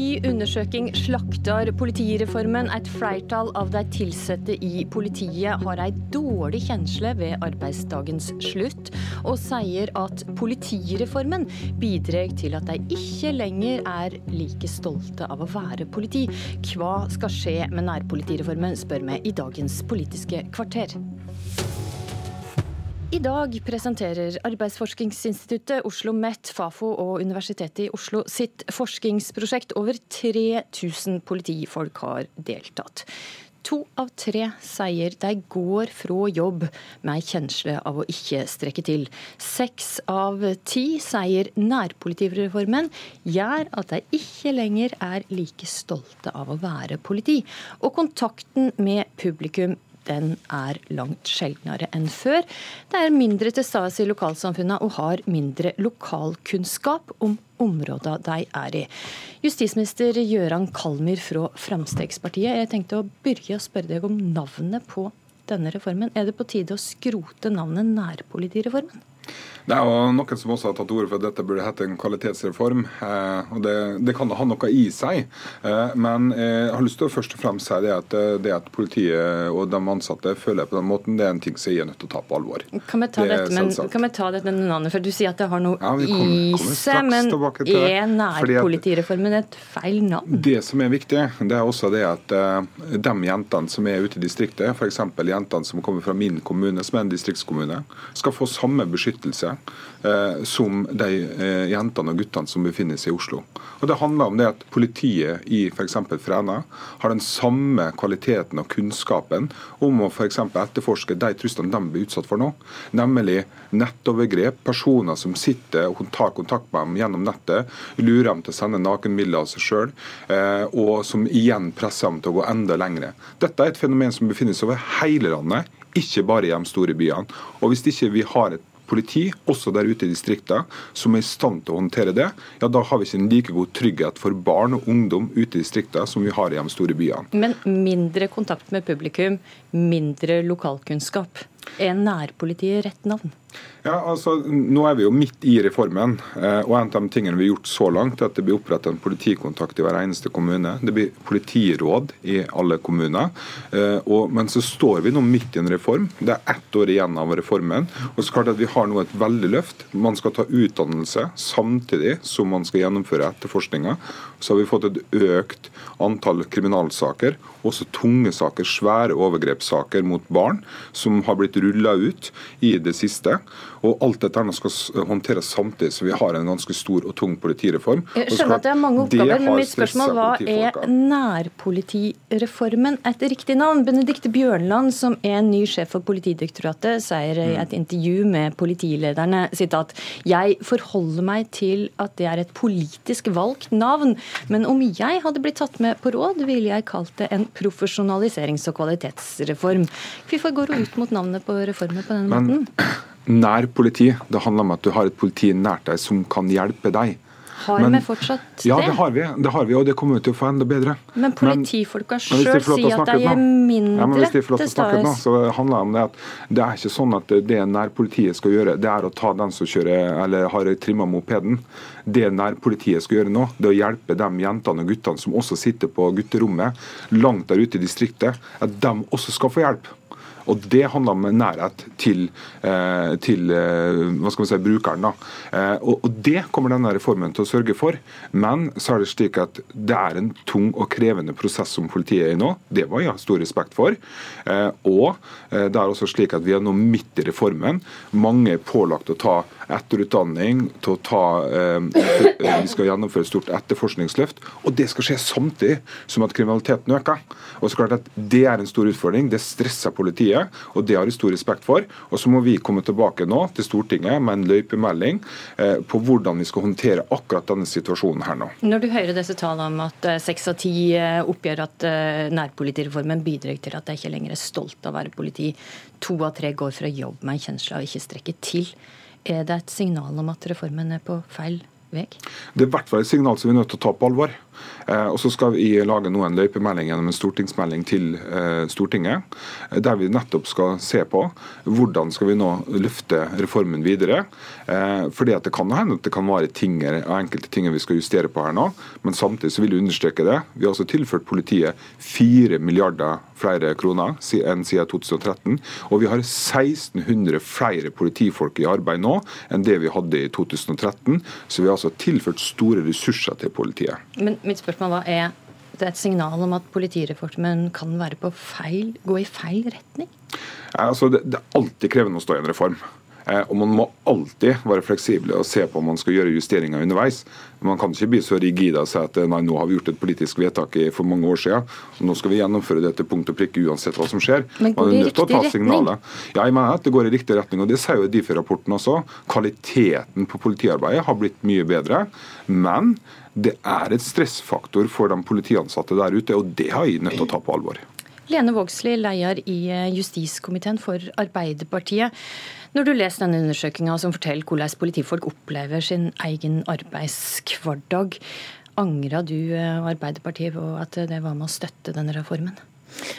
Ny undersøking slakter politireformen. Et flertall av de ansatte i politiet har ei dårlig kjensle ved arbeidsdagens slutt, og sier at politireformen bidrar til at de ikke lenger er like stolte av å være politi. Hva skal skje med nærpolitireformen, spør vi i dagens Politiske kvarter. I dag presenterer Arbeidsforskningsinstituttet, Oslo OsloMet, Fafo og Universitetet i Oslo sitt forskningsprosjekt. Over 3000 politifolk har deltatt. To av tre sier de går fra jobb med ei kjensle av å ikke strekke til. Seks av ti sier nærpolitireformen gjør at de ikke lenger er like stolte av å være politi. Og kontakten med publikum den er langt sjeldnere enn før. Det er mindre til stede i lokalsamfunnet og har mindre lokalkunnskap om områdene de er i. Justisminister Gøran Kalmyr fra Fremskrittspartiet, jeg tenkte å begynne å spørre deg om navnet på denne reformen. Er det på tide å skrote navnet nærpolitireformen? Det er jo noen som også har tatt ordet for at dette burde hete en kvalitetsreform. Eh, og det, det, kan ha noe i seg. Eh, men jeg har lyst til å først og fremst si det at, eh, det at politiet og de ansatte føler på den måten, det er en ting som jeg er nødt til å ta på alvor. Kan vi ta, det dette, men, kan vi ta dette med navnet? For Du sier at det har noe ja, kommer, i seg, men er nærpolitireformen et feil navn? Det som er viktig, det er også det at de jentene som er ute i distriktet, f.eks. jentene som kommer fra min kommune, som er en distriktskommune, skal få samme beskyttelse eh, som de eh, jentene og guttene som befinner seg i Oslo. Og Det handler om det at politiet i f.eks. Fræna har den samme kvaliteten og kunnskapen om å for etterforske de truslene de blir utsatt for nå, nemlig nettovergrep, personer som sitter og tar kontakt med dem gjennom nettet, lurer dem til å sende nakenbilder av seg sjøl, eh, og som igjen presser dem til å gå enda lengre. Dette er et fenomen som befinner seg over hele landet, ikke bare i de store byene. Og Hvis ikke vi har et politi, også der ute i distriktene, som er i stand til å håndtere det, ja da har vi ikke en like god trygghet for barn og ungdom ute i distriktene som vi har i de store byene. Men mindre kontakt med publikum, mindre lokalkunnskap. Er nærpolitiet rett navn? Ja, altså, Nå er vi jo midt i reformen. Eh, og En av de tingene vi har gjort så langt, er at det blir opprettet en politikontakt i hver eneste kommune. Det blir politiråd i alle kommuner. Eh, og, men så står vi nå midt i en reform. Det er ett år igjen av reformen. Og så klart at Vi har nå et veldig løft. Man skal ta utdannelse samtidig som man skal gjennomføre etterforskninga. Så har vi fått et økt antall kriminalsaker, også tunge saker, svære overgrepssaker mot barn, som har blitt rulla ut i det siste. Og alt dette skal håndteres samtidig så vi har en ganske stor og tung politireform. Jeg skjønner at det er mange oppgaver, men mitt spørsmål hva er nærpolitireformen et riktig navn? Benedikte Bjørnland, som er ny sjef for Politidirektoratet, sier i et intervju med politilederne sitat jeg forholder meg til at det er et politisk valgt navn, men om jeg hadde blitt tatt med på råd, ville jeg kalt det en profesjonaliserings- og kvalitetsreform. Hvorfor går hun ut mot navnet på reformen på denne måten? Nær politi. Det handler om at du har et politi nært deg som kan hjelpe deg. Har vi fortsatt det? Ja, det har vi, det har vi, og det kommer vi til å få enda bedre. Men politifolka sjøl sier at de er mindre ja, men Hvis de får lov til å snakke nå, så handler det om det at det er ikke sånn at det nærpolitiet skal gjøre, det er å ta den som kjører eller har trimma mopeden. Det nærpolitiet skal gjøre nå, det er å hjelpe de jentene og guttene som også sitter på gutterommet langt der ute i distriktet, at de også skal få hjelp. Og Det handler om nærhet til, eh, til eh, hva skal si, brukeren. Da. Eh, og, Det kommer denne reformen til å sørge for. Men så er det slik at det er en tung og krevende prosess som politiet er i nå. Det var jeg ha stor respekt for. Og det er også slik at vi er nå midt i reformen. Mange er pålagt å ta etterutdanning, til å ta Vi skal gjennomføre et stort etterforskningsløft. Og det skal skje samtidig som at kriminaliteten øker. Og så klart at Det er en stor utfordring. Det stresser politiet og det har jeg stor respekt for. Og så må vi komme tilbake nå til Stortinget med en løypemelding eh, på hvordan vi skal håndtere akkurat denne situasjonen her nå. Når du hører disse tallene om at eh, seks av ti eh, oppgjør at nærpolitireformen bidrar til at de ikke lenger er stolt av å være politi, to av tre går fra jobb med en kjensle av ikke strekke til, er det et signal om at reformen er på feil vei? Det er i hvert fall et signal som vi er nødt til å ta på alvor. Og så skal vi lage nå en løypemelding gjennom en stortingsmelding til Stortinget, der vi nettopp skal se på hvordan skal vi nå løfte reformen videre. Fordi at Det kan hende at det kan være ting, enkelte ting vi skal justere på her nå, men samtidig så vil jeg understreke det. Vi har også tilført politiet 4 milliarder flere kroner enn siden 2013. Og vi har 1600 flere politifolk i arbeid nå enn det vi hadde i 2013. Så vi har altså tilført store ressurser til politiet. Men mitt spørsmål var, er det et signal om at politireformen kan være på feil, gå i feil retning? Altså, det, det er alltid krevende å stå i en reform. Eh, og Man må alltid være fleksible og se på om man skal gjøre justeringer underveis. Man kan ikke bli så rigid og si at eh, nei, nå har vi gjort et politisk vedtak for mange år siden, og nå skal vi gjennomføre det til punkt og prikke uansett hva som skjer. Men går det i riktig retning? Ja, jeg mener at det går i riktig retning, og det sier jo Difi-rapporten også. Kvaliteten på politiarbeidet har blitt mye bedre. Men det er et stressfaktor for de politiansatte der ute, og det har jeg nødt til å ta på alvor. Lene Vågslid, leder i eh, justiskomiteen for Arbeiderpartiet. Når du leser denne undersøkinga som forteller hvordan politifolk opplever sin egen arbeidshverdag, angra du og Arbeiderpartiet på at det var med å støtte denne reformen?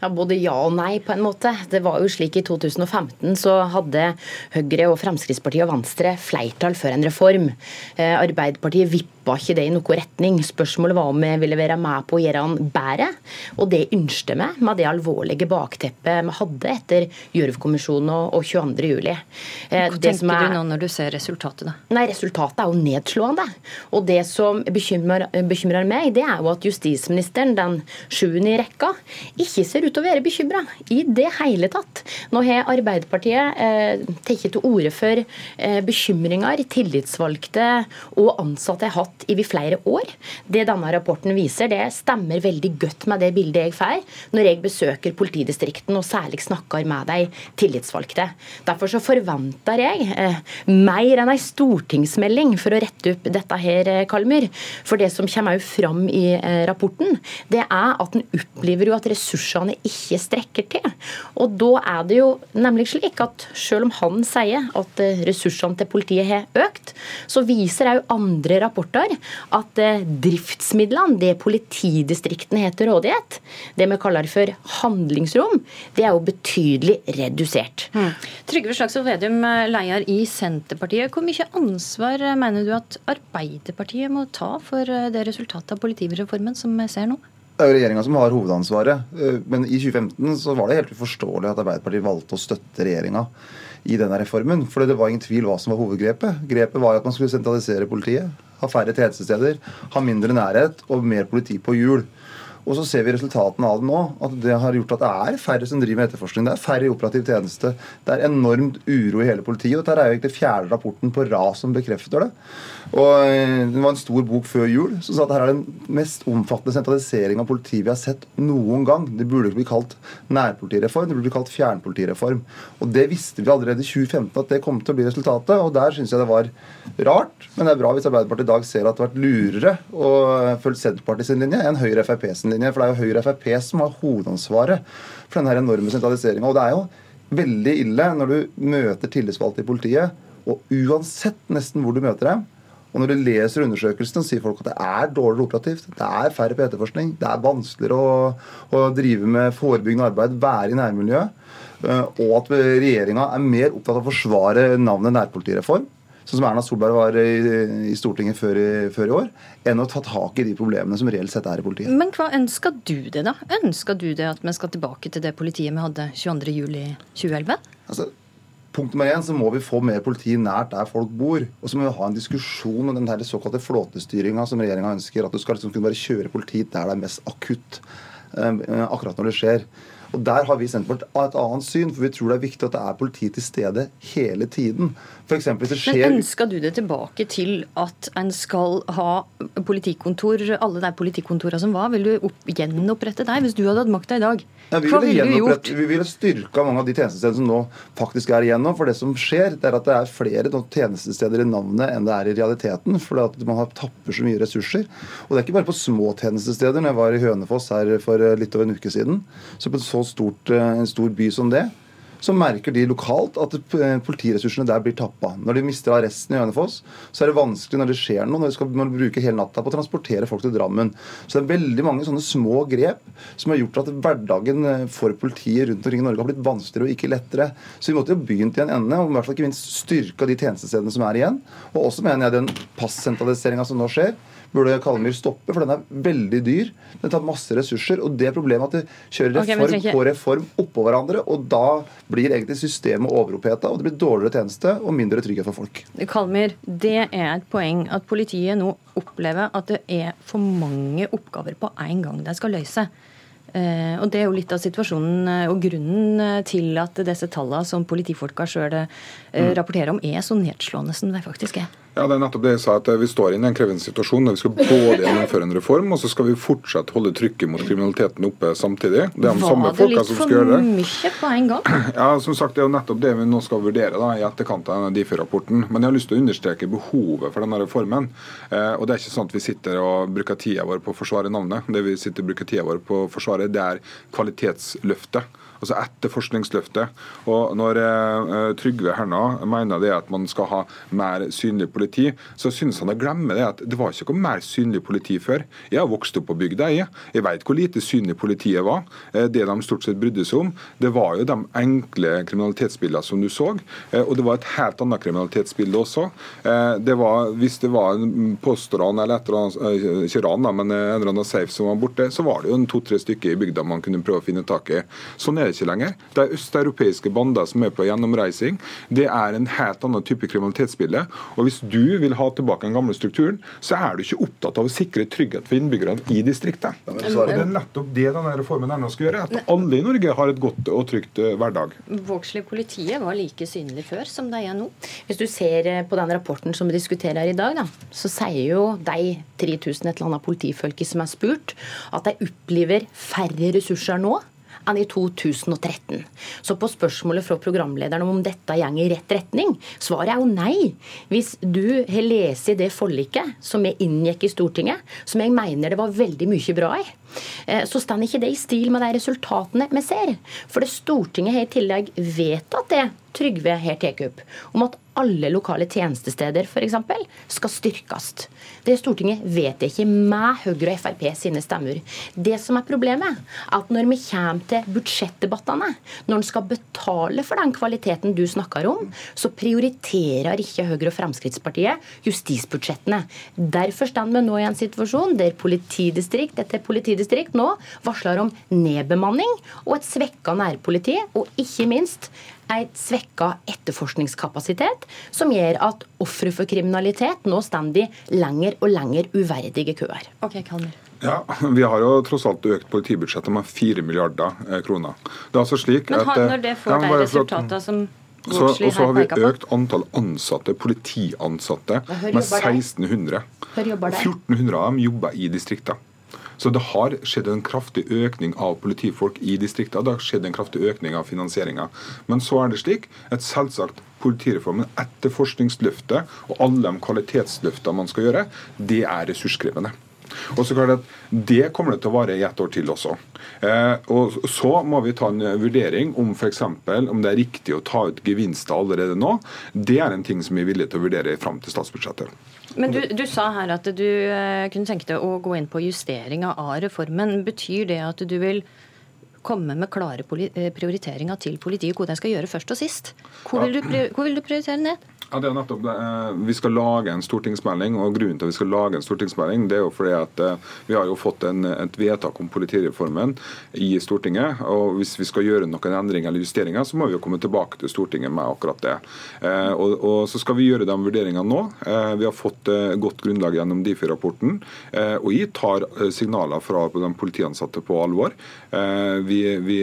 Ja, Både ja og nei, på en måte. Det var jo slik I 2015 så hadde Høyre, og Fremskrittspartiet og Venstre flertall for en reform. Arbeiderpartiet, Arbeiderpartiet vippa ikke det i noen retning. Spørsmålet var om vi ville være med på å gjøre han bedre. Og det ønsket vi med det alvorlige bakteppet vi hadde etter Gjørv-kommisjonen og 22.07. juli. Hva tenker er, du nå når du ser resultatet? da? Nei, Resultatet er jo nedslående. Og det som bekymrer, bekymrer meg, det er jo at justisministeren, den sjuende i rekka, ikke ser ut til å være bekymra i det hele tatt. Nå har Arbeiderpartiet eh, tatt til orde for eh, bekymringer tillitsvalgte og ansatte har hatt i flere år. Det denne rapporten viser, det stemmer veldig godt med det bildet jeg får når jeg besøker politidistriktene og særlig snakker med de tillitsvalgte. Derfor så forventer jeg eh, mer enn ei stortingsmelding for å rette opp dette her, Kalmyr. For det som kommer fram i eh, rapporten, det er at en opplever jo at ressursene ikke strekker til. Og da er det jo nemlig slik at selv om han sier at eh, ressursene til politiet har økt, så viser òg andre rapporter at eh, driftsmidlene, det politidistriktene har til rådighet, det vi kaller for handlingsrom, det er jo betydelig redusert. Mm. Trygve Slagsvold Vedum, eh, leder i Senterpartiet. Hvor mye ansvar mener du at Arbeiderpartiet må ta for det resultatet av politireformen som vi ser nå? Det er jo regjeringa som har hovedansvaret. Eh, men i 2015 så var det helt uforståelig at Arbeiderpartiet valgte å støtte regjeringa i denne reformen. For det var ingen tvil hva som var hovedgrepet. Grepet var at man skulle sentralisere politiet. Ha færre tjenestesteder, ha mindre nærhet og mer politi på hjul. Og så ser vi resultatene av det nå. At det har gjort at det er færre som driver med etterforskning. Det er færre i operativ tjeneste. Det er enormt uro i hele politiet. Og dette er jo egentlig fjerde rapporten på rad som bekrefter det. Og eh, Det var en stor bok før jul som sa at her er den mest omfattende sentralisering av politiet vi har sett noen gang. Det burde ikke bli kalt nærpolitireform, det burde bli kalt fjernpolitireform. Og Det visste vi allerede i 2015 at det kom til å bli resultatet. og Der syns jeg det var rart. Men det er bra hvis Arbeiderpartiet i dag ser at det har vært lurere å følge Senterpartiet sin linje enn Høyre Frp sin. For det er jo Høyre og Frp som har hovedansvaret for denne enorme sentraliseringa. Og det er jo veldig ille når du møter tillitsvalgte i politiet, og uansett nesten hvor du møter dem, og når du leser undersøkelsene, sier folk at det er dårligere operativt. Det er færre på etterforskning. Det er vanskeligere å, å drive med forebyggende arbeid, være i nærmiljøet. Eh, og at regjeringa er mer opptatt av å forsvare navnet nærpolitireform sånn som Erna Solberg var i, i Stortinget før i, før i, år, enn å ta tak i de problemene som reelt sett er i politiet. Men hva ønsker du det, da? Ønsker du det at vi skal tilbake til det politiet vi hadde 22.07.2011? Altså, Punkt nummer én så må vi få mer politi nært der folk bor. Og så må vi ha en diskusjon om den her såkalte flåtestyringa som regjeringa ønsker. At du skal liksom kunne bare kjøre politi der det er mest akutt. Eh, akkurat når det skjer. Og Der har vi i Senterpartiet et annet syn, for vi tror det er viktig at det er politi til stede hele tiden. For eksempel, hvis det skjer... Men Ønsker du det tilbake til at en skal ha politikontor, alle de politikontorene som var? Vil du opp, gjenopprette deg hvis du hadde hatt makta i dag? Ja, Hva ville du gjort? Vi ville styrka mange av de tjenestestedene som nå faktisk er igjennom. For det som skjer, det er at det er flere tjenestesteder i navnet enn det er i realiteten. For at man har tapper så mye ressurser. Og det er ikke bare på små tjenestesteder. Når jeg var i Hønefoss her for litt over en uke siden, så på en så stort, eh, en stor by som det, så merker de lokalt at politiressursene der blir tappa. Når de mister arresten i Hønefoss, så er det vanskelig når det skjer noe, når de skal bruke hele natta på å transportere folk til Drammen. Så det er veldig mange sånne små grep som har gjort at hverdagen for politiet rundt omkring i Norge har blitt vanskeligere og ikke lettere. Så vi måtte jo begynt i en ende, og i hvert fall ikke minst styrka de tjenestestedene som er igjen. Og også mener jeg den passentraliseringa som nå skjer, burde Kalmyr stoppe, for den er veldig dyr. Den tar masse ressurser. og Det problemet at de kjører reform okay, på reform oppå hverandre. og Da blir egentlig systemet overoppheta, og det blir dårligere tjeneste og mindre trygghet for folk. Kalmyr, det er et poeng at politiet nå opplever at det er for mange oppgaver på en gang de skal løse. Uh, og Det er jo litt av situasjonen uh, og grunnen eh, til at disse tallene som politifolka sjøl rapporterer om, er så nedslående som de faktisk er. Ja, det er nettopp det jeg sa, at Vi står i en krevende situasjon. Vi skal både gjennomføre en reform, og så skal vi fortsatt holde trykket mot kriminaliteten oppe samtidig. Det er de samme Var det litt for mye på en gang? Ja, som sagt, Det er jo nettopp det vi nå skal vurdere da, i etterkant av Difi-rapporten. Men jeg har lyst til å understreke behovet for denne reformen. Eh, og Det er ikke sånn at vi sitter og bruker tida vår på å forsvare navnet. Det vi sitter og bruker tida vår på å forsvare, det er kvalitetsløftet altså etterforskningsløftet. Og Når eh, Trygve Herna mener det at man skal ha mer synlig politi, så synes han å glemme det at det var ikke noe mer synlig politi før. Jeg har vokst opp på bygda, jeg. Jeg vet hvor lite synlig politiet var. Uh, det de stort sett brydde seg om, det var jo de enkle kriminalitetsbildene som du så. Uh, og det var et helt annet kriminalitetsbilde også. Det var, hvis det var en postran eller et eller annet, ikke ran, men en eller annen safe som var borte, så var det jo en to-tre stykker i bygda man kunne prøve å finne tak i. Sånn er det ikke lenger. Det er østeuropeiske bander som er på gjennomreising. Det er en helt annen type kriminalitetsbilde. Og hvis du vil ha tilbake den gamle strukturen, så er du ikke opptatt av å sikre trygghet for innbyggerne i distriktet. Det er nettopp det denne reformen er skal gjøre. At alle i Norge har et godt og trygt eh, hverdag. Vågslid politiet var like synlig før som det er nå. Hvis du ser eh, på den rapporten som vi diskuterer her i dag, da, så sier jo de 3000 et eller annet politifolket som er spurt, at de opplever færre ressurser nå enn i 2013. Så på spørsmålet fra programlederen om dette går i rett retning, svaret er jo nei. Hvis du har lest det forliket som vi inngikk i Stortinget, som jeg mener det var veldig mye bra i, så står ikke det i stil med de resultatene vi ser. For det Stortinget har i tillegg vedtatt det Trygve her tar opp, om at alle lokale tjenestesteder f.eks. skal styrkes. Det Stortinget vet ikke med Høyre og Frp sine stemmer. Det som er problemet, er at når vi kommer til budsjettdebattene, når en skal betale for den kvaliteten du snakker om, så prioriterer ikke Høyre og Fremskrittspartiet justisbudsjettene. Derfor står vi nå i en situasjon der politidistrikt etter politidistrikt nå varsler om nedbemanning og et svekka nærpoliti, og ikke minst et svekka etterforskningskapasitet, som gjør at ofre for kriminalitet nå står de lenger og lenger uverdige køer. Okay, Kalmer. Ja, Vi har jo tross alt økt politibudsjettet med 4 milliarder eh, kroner. Det er altså slik Men har, at, Når det får ja, de resultatene som så, og så har vi økt antall ansatte, politiansatte med 1600. 1400 av dem jobber i distriktene. Så det har skjedd en kraftig økning av politifolk i distriktene. Det har skjedd en kraftig økning av finansieringa. Men så er det slik at selvsagt politireformen, etterforskningsløftet og alle de kvalitetsløftene man skal gjøre, det er ressurskrevende. Og så klart at Det kommer det til å vare i ett år til også. Eh, og Så må vi ta en vurdering om f.eks. om det er riktig å ta ut gevinster allerede nå. Det er en ting som vi er villige til å vurdere fram til statsbudsjettet. Men du, du, sa her at du eh, kunne tenke deg å gå inn på justering av reformen. Betyr det at du vil komme med klare eh, prioriteringer til politiet hvor de skal gjøre først og sist? Hvor vil du, hvor vil du prioritere ned? Ja, det er nettopp det. Eh, vi skal lage en stortingsmelding, og grunnen til at vi skal lage en stortingsmelding, det er jo fordi at eh, vi har jo fått en, et vedtak om politireformen i Stortinget. og Hvis vi skal gjøre noen endringer eller justeringer, så må vi jo komme tilbake til Stortinget med akkurat det. Og, og Så skal vi gjøre de vurderingene nå. Vi har fått godt grunnlag gjennom Difi-rapporten, og jeg tar signaler fra de politiansatte på alvor. Vi, vi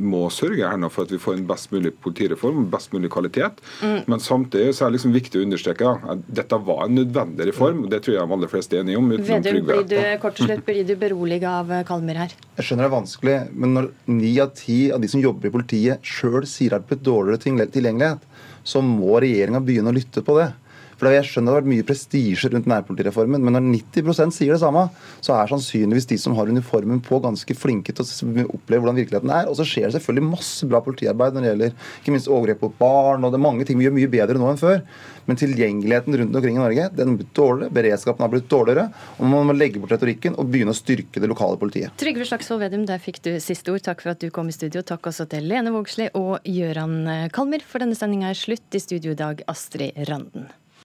må sørge her nå for at vi får en best mulig politireform, best mulig kvalitet. Mm. Men samtidig så er liksom viktig å understreke at dette var en nødvendig reform. Det tror jeg de aller fleste er enige om. Vedum, blir du, kort og slett, blir du beroliget av eh, Kalmer her? Jeg skjønner det er vanskelig, men når ni av ti av de som jobber i politiet sjøl sier at det blir dårligere tilgjengelighet, så må regjeringa begynne å lytte på det. For Jeg skjønner det har vært mye prestisje rundt nærpolitireformen, men når 90% sier det samme, så er sannsynligvis de som har uniformen på, ganske flinke til å oppleve hvordan virkeligheten er. Og så skjer det selvfølgelig masse bra politiarbeid når det gjelder ikke minst overgrep mot barn, og det er mange ting vi gjør mye bedre nå enn før. Men tilgjengeligheten rundt omkring i Norge den er blitt dårligere, beredskapen har blitt dårligere, og man må legge bort retorikken og begynne å styrke det lokale politiet. Trygve Slagsvold Vedum, der fikk du siste ord. Takk for at du kom i studio. Takk også til Lene Vågslid og Gøran Kalmer. For denne sendinga er slutt. I studio i dag, Astrid Randen.